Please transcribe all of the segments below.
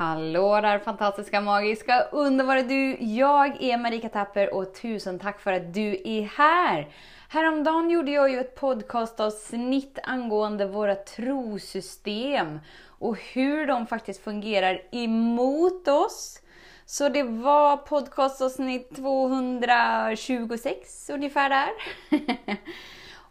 Hallå där fantastiska, magiska, underbara du! Jag är Marika Tapper och tusen tack för att du är här! Häromdagen gjorde jag ju ett podcastavsnitt angående våra trosystem och hur de faktiskt fungerar emot oss. Så det var podcastavsnitt 226 ungefär där.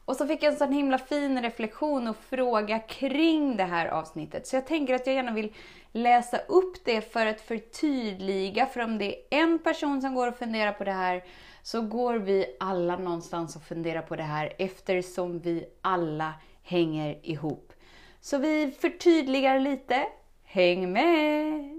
Och så fick jag en sån himla fin reflektion och fråga kring det här avsnittet. Så jag tänker att jag gärna vill läsa upp det för att förtydliga. För om det är en person som går och funderar på det här så går vi alla någonstans och funderar på det här eftersom vi alla hänger ihop. Så vi förtydligar lite. Häng med!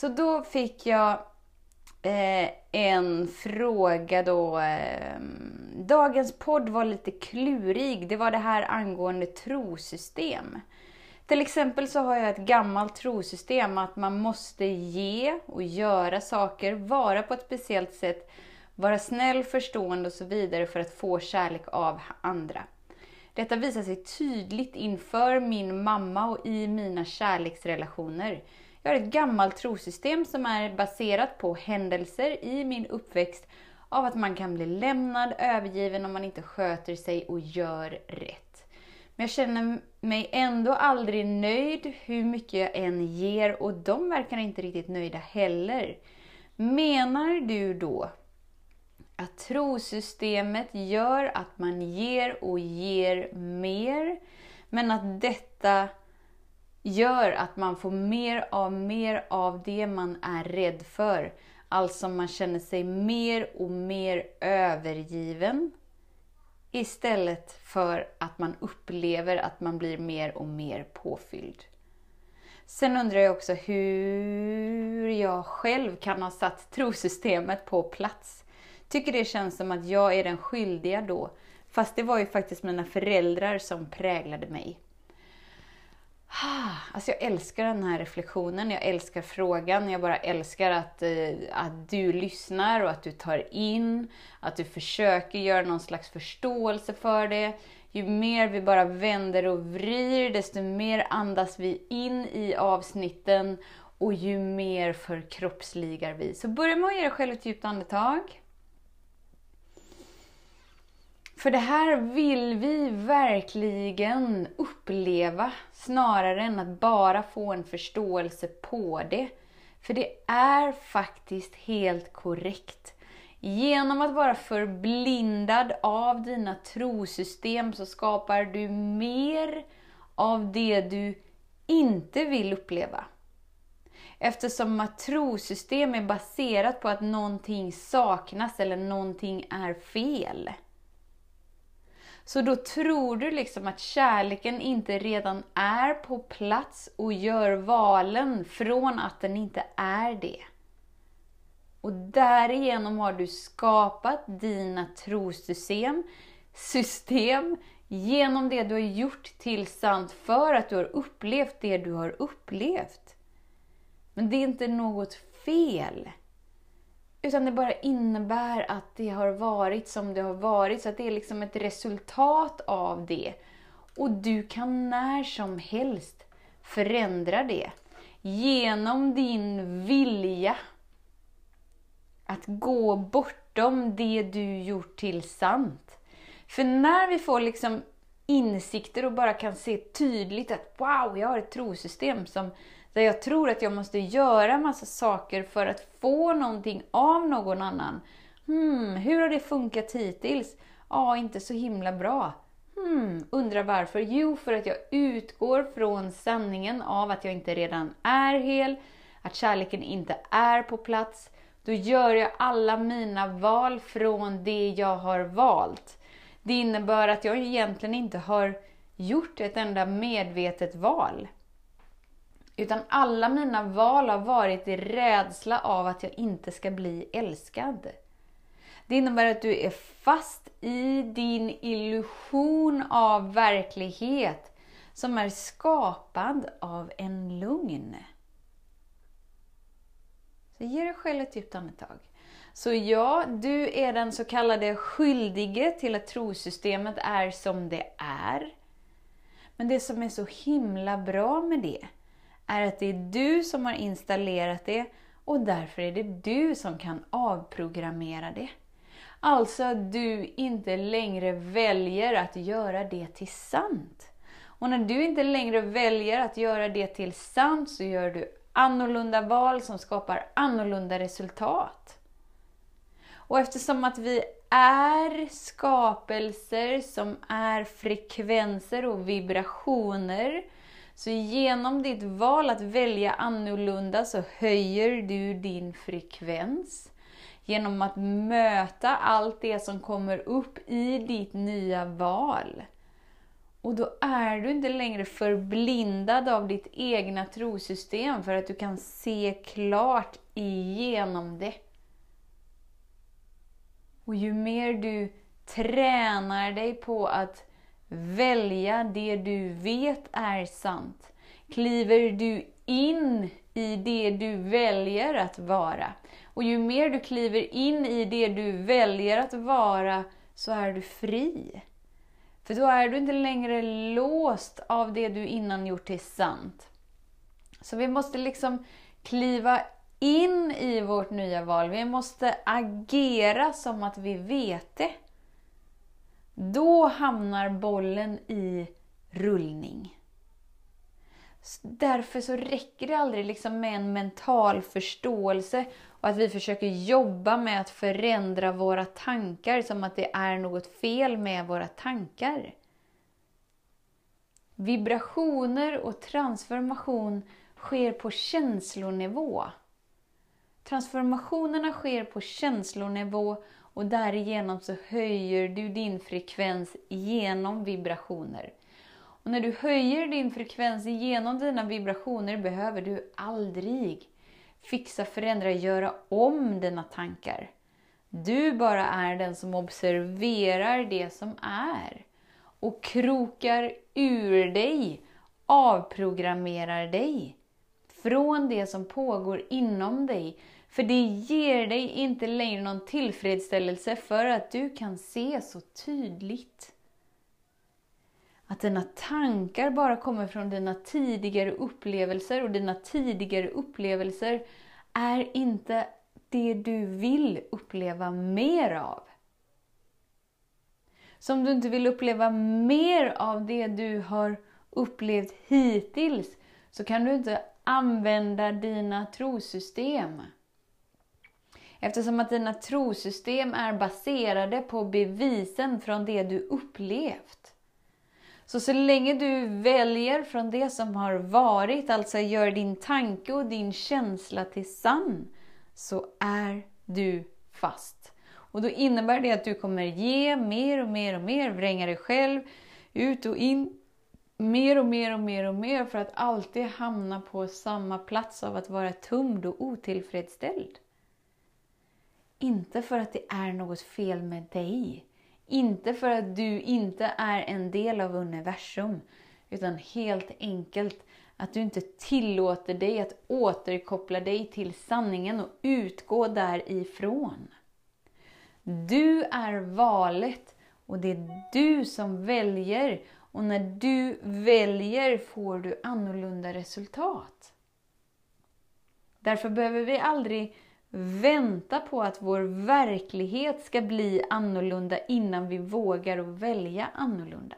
Så då fick jag eh, en fråga då. Eh, dagens podd var lite klurig. Det var det här angående trosystem. Till exempel så har jag ett gammalt trosystem att man måste ge och göra saker, vara på ett speciellt sätt, vara snäll, förstående och så vidare för att få kärlek av andra. Detta visar sig tydligt inför min mamma och i mina kärleksrelationer. Jag har ett gammalt trosystem som är baserat på händelser i min uppväxt av att man kan bli lämnad, övergiven om man inte sköter sig och gör rätt. Men jag känner mig ändå aldrig nöjd hur mycket jag än ger och de verkar inte riktigt nöjda heller. Menar du då att trosystemet gör att man ger och ger mer, men att detta gör att man får mer av mer av det man är rädd för. Alltså man känner sig mer och mer övergiven istället för att man upplever att man blir mer och mer påfylld. Sen undrar jag också hur jag själv kan ha satt trosystemet på plats. Tycker det känns som att jag är den skyldiga då, fast det var ju faktiskt mina föräldrar som präglade mig. Alltså jag älskar den här reflektionen, jag älskar frågan, jag bara älskar att, eh, att du lyssnar och att du tar in, att du försöker göra någon slags förståelse för det. Ju mer vi bara vänder och vrider, desto mer andas vi in i avsnitten och ju mer förkroppsligar vi. Så börja med att ge dig själv ett djupt andetag. För det här vill vi verkligen uppleva snarare än att bara få en förståelse på det. För det är faktiskt helt korrekt. Genom att vara förblindad av dina trosystem så skapar du mer av det du inte vill uppleva. Eftersom att trosystem är baserat på att någonting saknas eller någonting är fel. Så då tror du liksom att kärleken inte redan är på plats och gör valen från att den inte är det. Och därigenom har du skapat dina trosystem, system, genom det du har gjort till sant för att du har upplevt det du har upplevt. Men det är inte något fel. Utan det bara innebär att det har varit som det har varit. Så att det är liksom ett resultat av det. Och du kan när som helst förändra det. Genom din vilja att gå bortom det du gjort till sant. För när vi får liksom insikter och bara kan se tydligt att wow, jag har ett trosystem som där jag tror att jag måste göra massa saker för att få någonting av någon annan. Hmm, hur har det funkat hittills? Ja, inte så himla bra. Hmm, undrar varför? Jo, för att jag utgår från sanningen av att jag inte redan är hel, att kärleken inte är på plats. Då gör jag alla mina val från det jag har valt. Det innebär att jag egentligen inte har gjort ett enda medvetet val. Utan alla mina val har varit i rädsla av att jag inte ska bli älskad. Det innebär att du är fast i din illusion av verklighet som är skapad av en lugn. Så ge dig själv ett djupt andetag. Så ja, du är den så kallade skyldige till att trosystemet är som det är. Men det som är så himla bra med det är att det är du som har installerat det och därför är det du som kan avprogrammera det. Alltså att du inte längre väljer att göra det till sant. Och när du inte längre väljer att göra det till sant så gör du annorlunda val som skapar annorlunda resultat. Och eftersom att vi är skapelser som är frekvenser och vibrationer, så genom ditt val att välja annorlunda så höjer du din frekvens. Genom att möta allt det som kommer upp i ditt nya val. Och då är du inte längre förblindad av ditt egna trosystem för att du kan se klart igenom det. Och ju mer du tränar dig på att välja det du vet är sant, kliver du in i det du väljer att vara. Och ju mer du kliver in i det du väljer att vara, så är du fri. För då är du inte längre låst av det du innan gjort till sant. Så vi måste liksom kliva in i vårt nya val. Vi måste agera som att vi vet det. Då hamnar bollen i rullning. Därför så räcker det aldrig liksom med en mental förståelse och att vi försöker jobba med att förändra våra tankar som att det är något fel med våra tankar. Vibrationer och transformation sker på känslonivå. Transformationerna sker på känslonivå och därigenom så höjer du din frekvens genom vibrationer. Och när du höjer din frekvens genom dina vibrationer behöver du aldrig fixa, förändra, göra om dina tankar. Du bara är den som observerar det som är och krokar ur dig, avprogrammerar dig från det som pågår inom dig. För det ger dig inte längre någon tillfredsställelse för att du kan se så tydligt. Att dina tankar bara kommer från dina tidigare upplevelser och dina tidigare upplevelser är inte det du vill uppleva mer av. Så om du inte vill uppleva mer av det du har upplevt hittills så kan du inte använda dina trosystem. Eftersom att dina trosystem är baserade på bevisen från det du upplevt. Så så länge du väljer från det som har varit, alltså gör din tanke och din känsla till sann, så är du fast. Och då innebär det att du kommer ge mer och mer och mer, vränga dig själv ut och in, mer och mer och mer och mer för att alltid hamna på samma plats av att vara tumd och otillfredsställd. Inte för att det är något fel med dig. Inte för att du inte är en del av universum. Utan helt enkelt att du inte tillåter dig att återkoppla dig till sanningen och utgå därifrån. Du är valet och det är du som väljer. Och när du väljer får du annorlunda resultat. Därför behöver vi aldrig vänta på att vår verklighet ska bli annorlunda innan vi vågar välja annorlunda.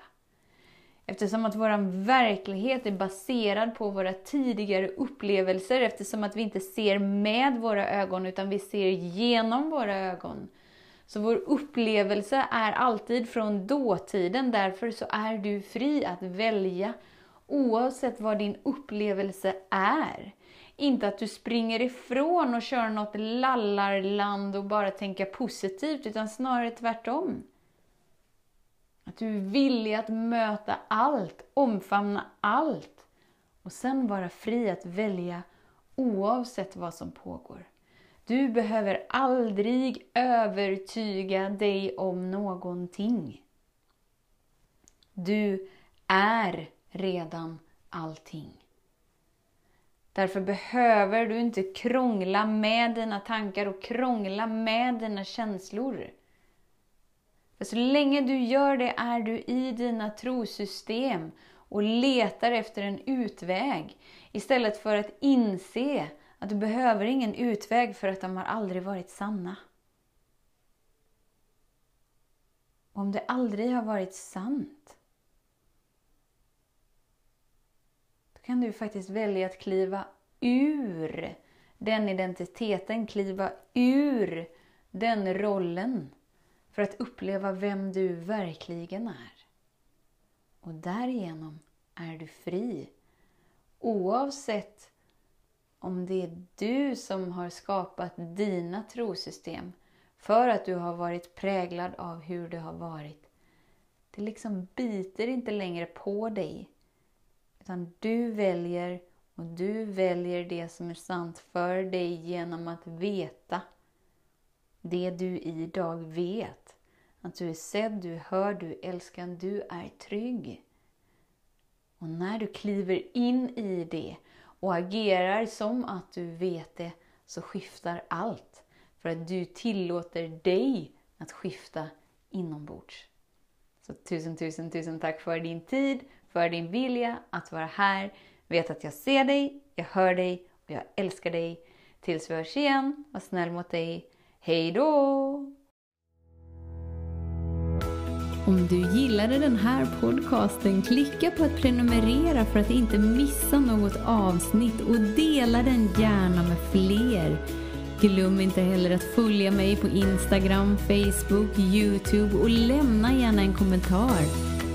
Eftersom att vår verklighet är baserad på våra tidigare upplevelser, eftersom att vi inte ser med våra ögon utan vi ser genom våra ögon. Så vår upplevelse är alltid från dåtiden, därför så är du fri att välja oavsett vad din upplevelse är. Inte att du springer ifrån och kör något lallarland och bara tänker positivt, utan snarare tvärtom. Att du är villig att möta allt, omfamna allt och sen vara fri att välja oavsett vad som pågår. Du behöver aldrig övertyga dig om någonting. Du är redan allting. Därför behöver du inte krångla med dina tankar och krångla med dina känslor. För så länge du gör det är du i dina trosystem och letar efter en utväg istället för att inse att du behöver ingen utväg för att de har aldrig varit sanna. Om det aldrig har varit sant, då kan du faktiskt välja att kliva ur den identiteten, kliva ur den rollen för att uppleva vem du verkligen är. Och därigenom är du fri. Oavsett om det är du som har skapat dina trosystem för att du har varit präglad av hur det har varit. Det liksom biter inte längre på dig. Utan du väljer och du väljer det som är sant för dig genom att veta det du idag vet. Att du är sedd, du är hörd, du är älskad, du är trygg. Och när du kliver in i det och agerar som att du vet det, så skiftar allt. För att du tillåter dig att skifta inombords. Så tusen, tusen, tusen tack för din tid, för din vilja att vara här. Vet att jag ser dig, jag hör dig och jag älskar dig. Tills vi hörs igen, var snäll mot dig. Hej då! Om du gillade den här podcasten, klicka på att prenumerera för att inte missa något avsnitt och dela den gärna med fler. Glöm inte heller att följa mig på Instagram, Facebook, Youtube och lämna gärna en kommentar.